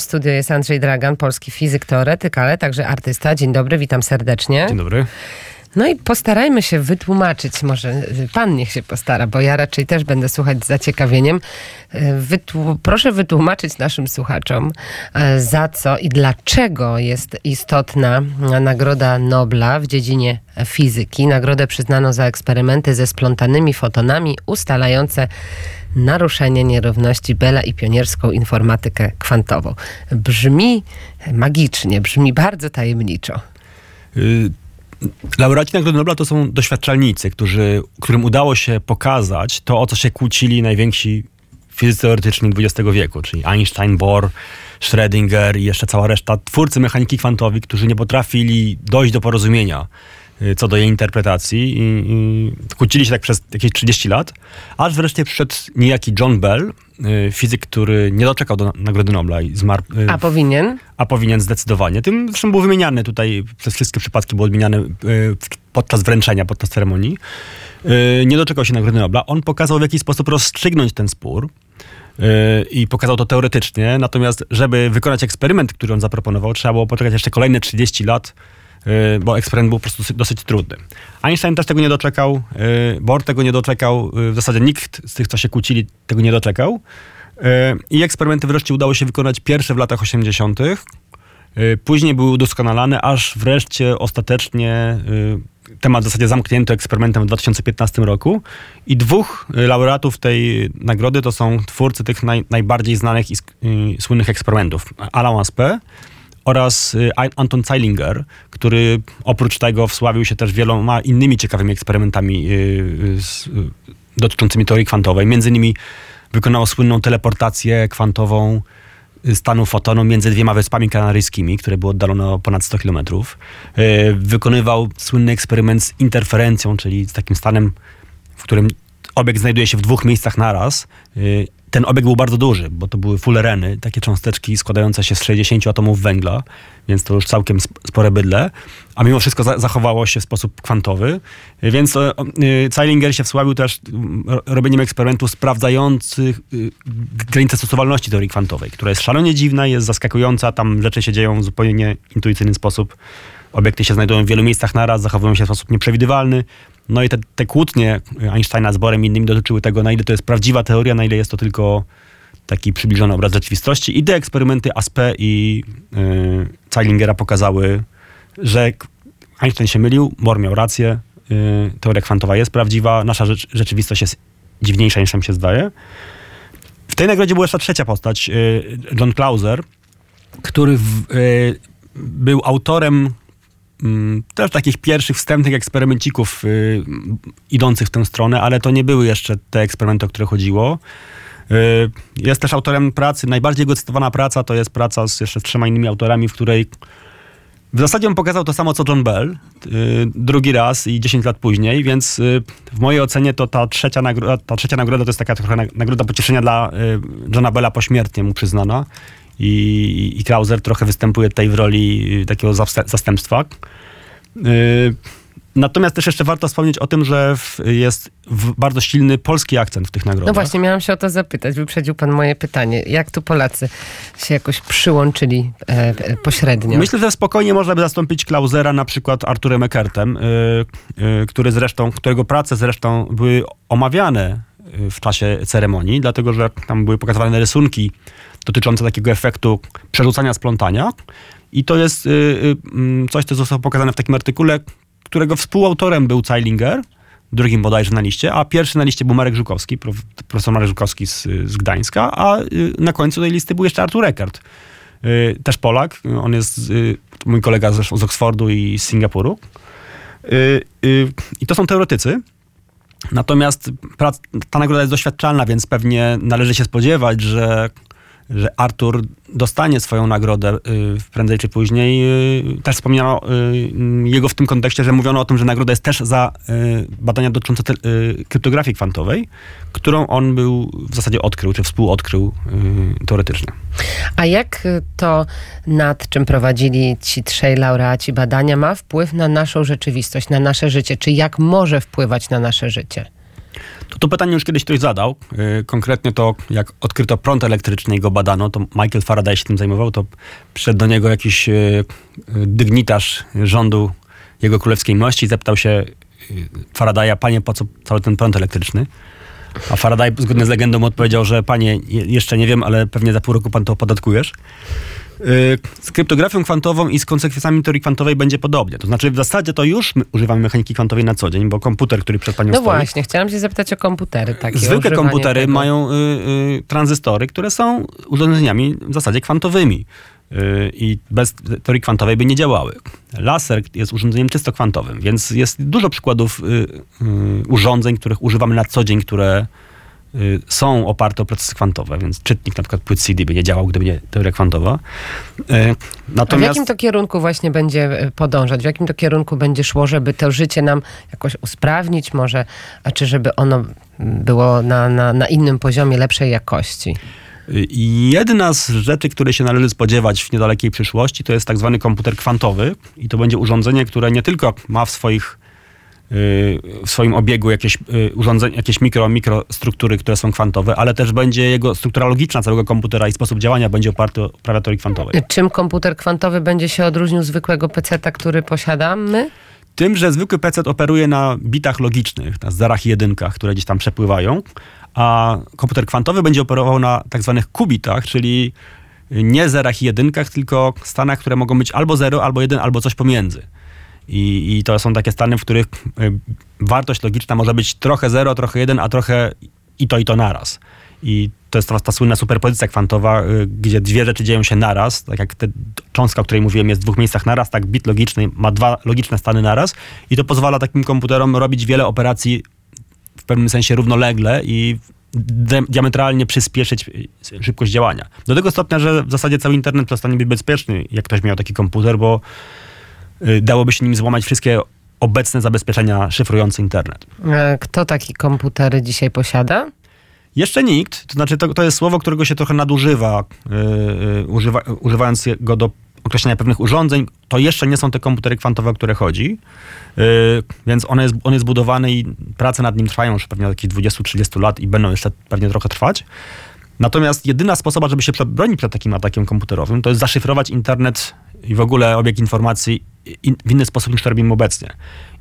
W studio jest Andrzej Dragan, polski fizyk, teoretyk, ale także artysta. Dzień dobry, witam serdecznie. Dzień dobry. No i postarajmy się wytłumaczyć, może pan niech się postara, bo ja raczej też będę słuchać z zaciekawieniem. Wytłu- proszę wytłumaczyć naszym słuchaczom, e, za co i dlaczego jest istotna Nagroda Nobla w dziedzinie fizyki. Nagrodę przyznano za eksperymenty ze splątanymi fotonami ustalające naruszenie nierówności Bela i pionierską informatykę kwantową. Brzmi magicznie, brzmi bardzo tajemniczo. Y, Laureaci Nagrody Nobla to są doświadczalnicy, którzy, którym udało się pokazać to, o co się kłócili najwięksi fizycy teoretyczni XX wieku, czyli Einstein, Bohr, Schrödinger i jeszcze cała reszta twórcy mechaniki kwantowej, którzy nie potrafili dojść do porozumienia co do jej interpretacji i, i kłócili się tak przez jakieś 30 lat, aż wreszcie przyszedł niejaki John Bell, y, fizyk, który nie doczekał do Nagrody Nobla i zmarł y, A powinien? a powinien zdecydowanie. Tym zresztą był wymieniany tutaj, przez wszystkie przypadki był odmieniany y, podczas wręczenia, podczas ceremonii. Y, Nie doczekał się Nagrody Nobla. On pokazał, w jaki sposób rozstrzygnąć ten spór y, i pokazał to teoretycznie. Natomiast, żeby wykonać eksperyment, który on zaproponował, trzeba było poczekać jeszcze kolejne 30 lat, y, bo eksperyment był po prostu dosyć, trudny. Einstein też tego nie doczekał, y, Bohr tego nie doczekał, y, w zasadzie nikt z tych, co się kłócili, tego nie doczekał. Y, I eksperymenty wreszcie udało się wykonać pierwsze w latach 80. Y, Później były udoskonalane, aż wreszcie ostatecznie y, temat w zasadzie zamknięto eksperymentem w 2015 roku. I dwóch y, laureatów tej nagrody to są twórcy tych naj, najbardziej znanych i y, słynnych eksperymentów. Alain Aspect oraz y, Anton Zeilinger, który oprócz tego wsławił się też wieloma innymi ciekawymi eksperymentami y, y, dotyczącymi teorii kwantowej. Między innymi wykonał słynną teleportację kwantową stanu fotonu między dwiema wyspami kanaryjskimi, które były oddalone o ponad 100 km. Wykonywał słynny eksperyment z interferencją, czyli z takim stanem, w którym obiekt znajduje się w dwóch miejscach naraz. Ten obiekt był bardzo duży, bo to były fullereny, takie cząsteczki składające się z 60 atomów węgla, więc to już całkiem sp- spore bydle, a mimo wszystko za- zachowało się w sposób kwantowy. Więc e, y, Zeilinger się wsławił też mm, ro- robieniem eksperymentów sprawdzających y, granice stosowalności teorii kwantowej, która jest szalenie dziwna, jest zaskakująca, tam rzeczy się dzieją w zupełnie nieintuicyjny sposób. Obiekty się znajdują w wielu miejscach naraz, zachowują się w sposób nieprzewidywalny. No i te, te kłótnie Einsteina z Borem i innymi dotyczyły tego, na ile to jest prawdziwa teoria, na ile jest to tylko taki przybliżony obraz rzeczywistości. I te eksperymenty Aspe i yy, Zeilingera pokazały, że Einstein się mylił, Bohr miał rację, yy, teoria kwantowa jest prawdziwa, nasza rzecz, rzeczywistość jest dziwniejsza niż nam się zdaje. W tej nagrodzie była jeszcze trzecia postać, yy, John Clauser, który w, yy, był autorem też takich pierwszych wstępnych eksperymencików y, idących w tę stronę, ale to nie były jeszcze te eksperymenty, o które chodziło. Y, jest też autorem pracy, najbardziej jego cytowana praca to jest praca z jeszcze z trzema innymi autorami, w której w zasadzie on pokazał to samo co John Bell, y, drugi raz i 10 lat później, więc w mojej ocenie to ta trzecia, nagroda, ta trzecia nagroda to jest taka trochę nag- nagroda pocieszenia dla Johna Bella pośmiertnie mu przyznana. I, i Krauser trochę występuje tutaj w roli y, takiego zastę- zastępstwa. Y, Natomiast też jeszcze warto wspomnieć o tym, że jest bardzo silny polski akcent w tych nagrodach. No właśnie, miałam się o to zapytać. Wyprzedził pan moje pytanie. Jak tu Polacy się jakoś przyłączyli e, e, pośrednio? Myślę, że spokojnie można by zastąpić Klausera na przykład Arturem Eckertem, y, y, który zresztą, którego prace zresztą były omawiane w czasie ceremonii, dlatego że tam były pokazywane rysunki dotyczące takiego efektu przerzucania splątania. I to jest y, y, mm, coś, co zostało pokazane w takim artykule, którego współautorem był Zeilinger, drugim bodajże na liście, a pierwszy na liście był Marek Żukowski, prof, profesor Marek Żukowski z, z Gdańska, a y, na końcu tej listy był jeszcze Artur Eckert, też Polak. On jest mój kolega zresztą z Oksfordu i z Singapuru. I to są teoretycy. Natomiast ta nagroda jest doświadczalna, więc pewnie należy się spodziewać, że, że Artur dostanie swoją nagrodę y, prędzej czy później. Y, Też wspomniano y, jego w tym kontekście, że mówiono o tym, że nagroda jest też za badania dotyczące kryptografii kwantowej, którą on był w zasadzie odkrył, czy współodkrył teoretycznie. A jak to, nad czym prowadzili ci trzej laureaci badania, ma wpływ na naszą rzeczywistość, na nasze życie? Czy jak może wpływać na nasze życie? To, pytanie już kiedyś ktoś zadał. Yy, konkretnie to, jak odkryto prąd elektryczny i go badano, to Michael Faraday się tym zajmował, to przyszedł do niego jakiś yy, dygnitarz rządu jego królewskiej mości i zapytał się Faradaya, panie, po co cały ten prąd elektryczny? A Faraday zgodnie z legendą odpowiedział, że panie, jeszcze nie wiem, ale pewnie za pół roku pan to opodatkujesz. Z kryptografią kwantową i z konsekwencjami teorii kwantowej będzie podobnie. To znaczy w zasadzie to już używamy mechaniki kwantowej na co dzień, bo komputer, który przed panią no stoi... No właśnie, chciałam się zapytać o komputery. Takie, Zwykłe komputery tego. mają y, y, tranzystory, które są urządzeniami w zasadzie kwantowymi i bez teorii kwantowej by nie działały. Laser jest urządzeniem czysto kwantowym, więc jest dużo przykładów urządzeń, których używamy na co dzień, które są oparte o procesy kwantowe, więc czytnik na przykład płyt CD by nie działał, gdyby nie teoria kwantowa. Natomiast... A w jakim to kierunku właśnie będzie podążać? W jakim to kierunku będzie szło, żeby to życie nam jakoś usprawnić może, a czy żeby ono było na, na, na innym poziomie lepszej jakości? Jedna z rzeczy, której się należy spodziewać w niedalekiej przyszłości, to jest tak zwany komputer kwantowy i to będzie urządzenie, które nie tylko ma w swoich w swoim obiegu jakieś urządzenia, jakieś mikro, mikrostruktury, które są kwantowe, ale też będzie jego struktura logiczna całego komputera i sposób działania będzie oparty o prawa teorii kwantowej. Czym komputer kwantowy będzie się odróżnił zwykłego PC-a, który posiadamy? Tym, że zwykły PC operuje na bitach logicznych, na zerach i jedynkach, które gdzieś tam przepływają, a komputer kwantowy będzie operował na tak zwanych kubitach, czyli nie zerach i jedynkach, tylko stanach, które mogą być albo 0, albo 1, albo coś pomiędzy. I, I, to są takie stany, w których wartość logiczna może być trochę 0, trochę 1, a trochę i to, i to naraz. I to jest ta, ta słynna superpozycja kwantowa, gdzie dwie rzeczy dzieją się naraz. Tak jak ta cząstka, o której mówiłem, jest w dwóch miejscach naraz, tak bit logiczny ma dwa logiczne stany naraz. I to pozwala takim komputerom robić wiele operacji w pewnym sensie równolegle i diametralnie przyspieszyć szybkość działania. Do tego stopnia, że w zasadzie cały internet przestanie być bezpieczny, jak ktoś miał taki komputer, bo dałoby się nim złamać wszystkie obecne zabezpieczenia szyfrujące internet. Kto taki komputery dzisiaj posiada? Jeszcze nikt. To znaczy, to, to jest słowo, którego się trochę nadużywa, yy, używa, używając go do określenia pewnych urządzeń. To jeszcze nie są te komputery kwantowe, o które chodzi. Yy, więc on jest, on jest budowany i prace nad nim trwają już pewnie jakieś 20-30 lat i będą jeszcze pewnie trochę trwać. Natomiast jedyna sposoba, żeby się bronić przed takim atakiem komputerowym, to jest zaszyfrować internet i w ogóle obieg informacji w inny sposób niż to robimy obecnie.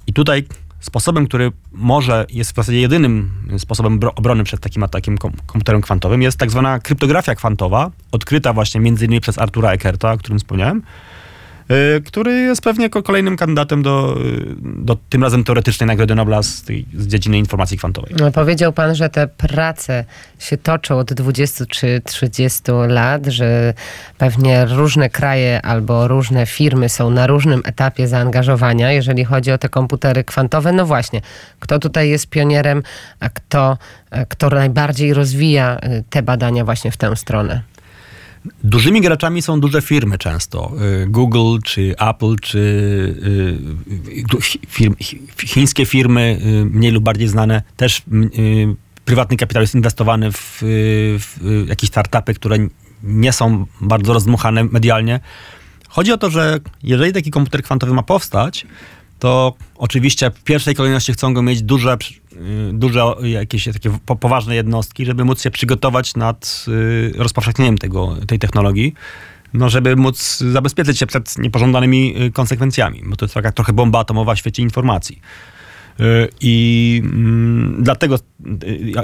I tutaj sposobem, który może jest w zasadzie jedynym sposobem obrony przed takim atakiem komputerem kwantowym jest tak zwana kryptografia kwantowa, odkryta właśnie między innymi przez Artura Eckerta, o którym wspomniałem, który jest pewnie kolejnym kandydatem do, do tym razem teoretycznej Nagrody Nobla z, tej, z dziedziny informacji kwantowej. No, powiedział pan, że te prace się toczą od 20 czy 30 lat, że pewnie różne kraje albo różne firmy są na różnym etapie zaangażowania, jeżeli chodzi o te komputery kwantowe. No właśnie, kto tutaj jest pionierem, a kto, kto najbardziej rozwija te badania właśnie w tę stronę? Dużymi graczami są duże firmy często. Google, czy Apple, czy firm, chińskie firmy, mniej lub bardziej znane. Też prywatny kapitał jest inwestowany w, w jakieś startupy, które nie są bardzo rozdmuchane medialnie. Chodzi o to, że jeżeli taki komputer kwantowy ma powstać, to oczywiście w pierwszej kolejności chcą go mieć duże, duże jakieś takie poważne jednostki, żeby móc się przygotować nad rozpowszechnieniem tego, tej technologii, no żeby móc zabezpieczyć się przed niepożądanymi konsekwencjami, bo to jest taka trochę bomba atomowa w świecie informacji. I mm, dlatego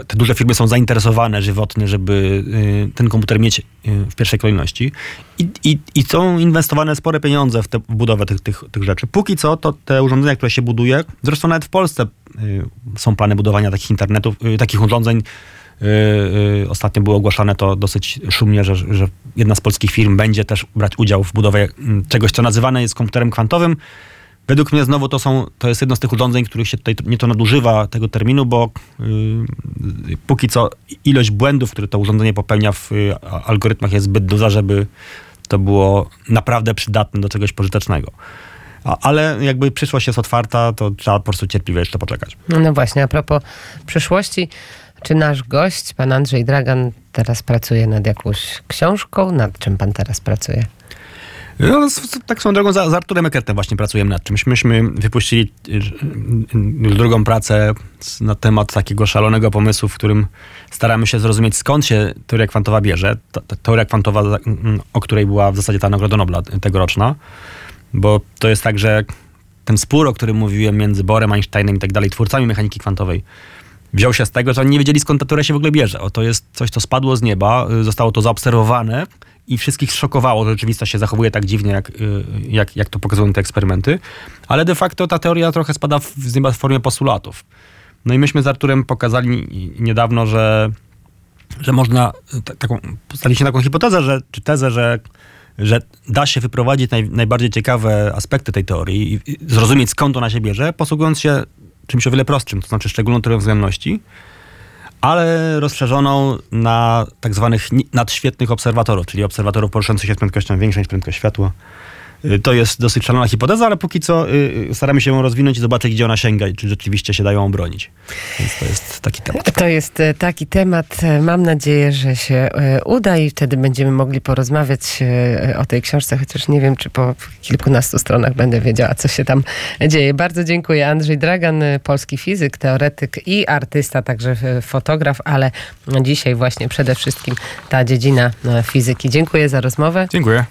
te duże firmy są zainteresowane żywotnie, żeby ten komputer mieć w pierwszej kolejności. I, i, i są inwestowane spore pieniądze w, te, w budowę tych, tych, tych rzeczy. Póki co to te urządzenia, które się buduje, zresztą nawet w Polsce są plany budowania takich internetów, takich urządzeń. Ostatnio było ogłaszane to dosyć szumnie, że, że jedna z polskich firm będzie też brać udział w budowie czegoś, co nazywane jest komputerem kwantowym. Według mnie znowu to, są, to jest jedno z tych urządzeń, których się tutaj nie to nadużywa tego terminu, bo yy, póki co ilość błędów, które to urządzenie popełnia w yy, algorytmach jest zbyt duża, żeby to było naprawdę przydatne do czegoś pożytecznego. A, ale jakby przyszłość jest otwarta, to trzeba po prostu cierpliwie jeszcze poczekać. No, no właśnie, a propos przyszłości, czy nasz gość, pan Andrzej Dragan, teraz pracuje nad jakąś książką? Nad czym pan teraz pracuje? No, z- z- tak swoją drogą za, z Arturem Eckertem właśnie pracujemy nad czymś. Myśmy wypuścili y, y, y, drugą pracę z- na temat takiego szalonego pomysłu, w którym staramy się zrozumieć skąd się teoria kwantowa bierze. Ta, ta teoria kwantowa, za- mm, o której była w zasadzie ta Nagroda Nobla tegoroczna, bo to jest tak, że ten spór, o którym mówiłem między Borem, Einsteinem i tak dalej, twórcami mechaniki kwantowej, wziął się z tego, że oni nie wiedzieli skąd ta teoria się w ogóle bierze. O, to jest coś, co spadło z nieba, zostało to zaobserwowane i wszystkich zszokowało, że rzeczywistość się zachowuje tak dziwnie, jak, y, jak, jak to pokazują te eksperymenty. Ale de facto ta teoria trochę spada w, w formie postulatów. No i myśmy z Arturem pokazali niedawno, że, że można, y, ta- taką, postaliśmy taką hipotezę, że, czy tezę, że że da się wyprowadzić naj, najbardziej ciekawe aspekty tej teorii i zrozumieć skąd ona się bierze, posługując się czymś o wiele prostszym, to znaczy szczególną teorią względności, ale rozszerzoną na tak zwanych nadświetnych obserwatorów, czyli obserwatorów poruszających się z prędkością większą niż prędkość światła. Y, To jest dosyć szalona hipoteza, ale póki co y, y, staramy się ją rozwinąć i zobaczyć, gdzie ona sięga i czy rzeczywiście się dają obronić. Więc to jest taki temat. To jest e, taki temat. e, Mam nadzieję, że się e, uda i wtedy będziemy mogli porozmawiać o tej książce, chociaż nie wiem, czy po kilkunastu stronach będę wiedziała, co się tam dzieje. Bardzo dziękuję. Andrzej Dragan, polski fizyk, teoretyk i artysta, także fotograf, ale dzisiaj właśnie przede wszystkim ta dziedzina fizyki. Dziękuję za rozmowę. Dziękuję.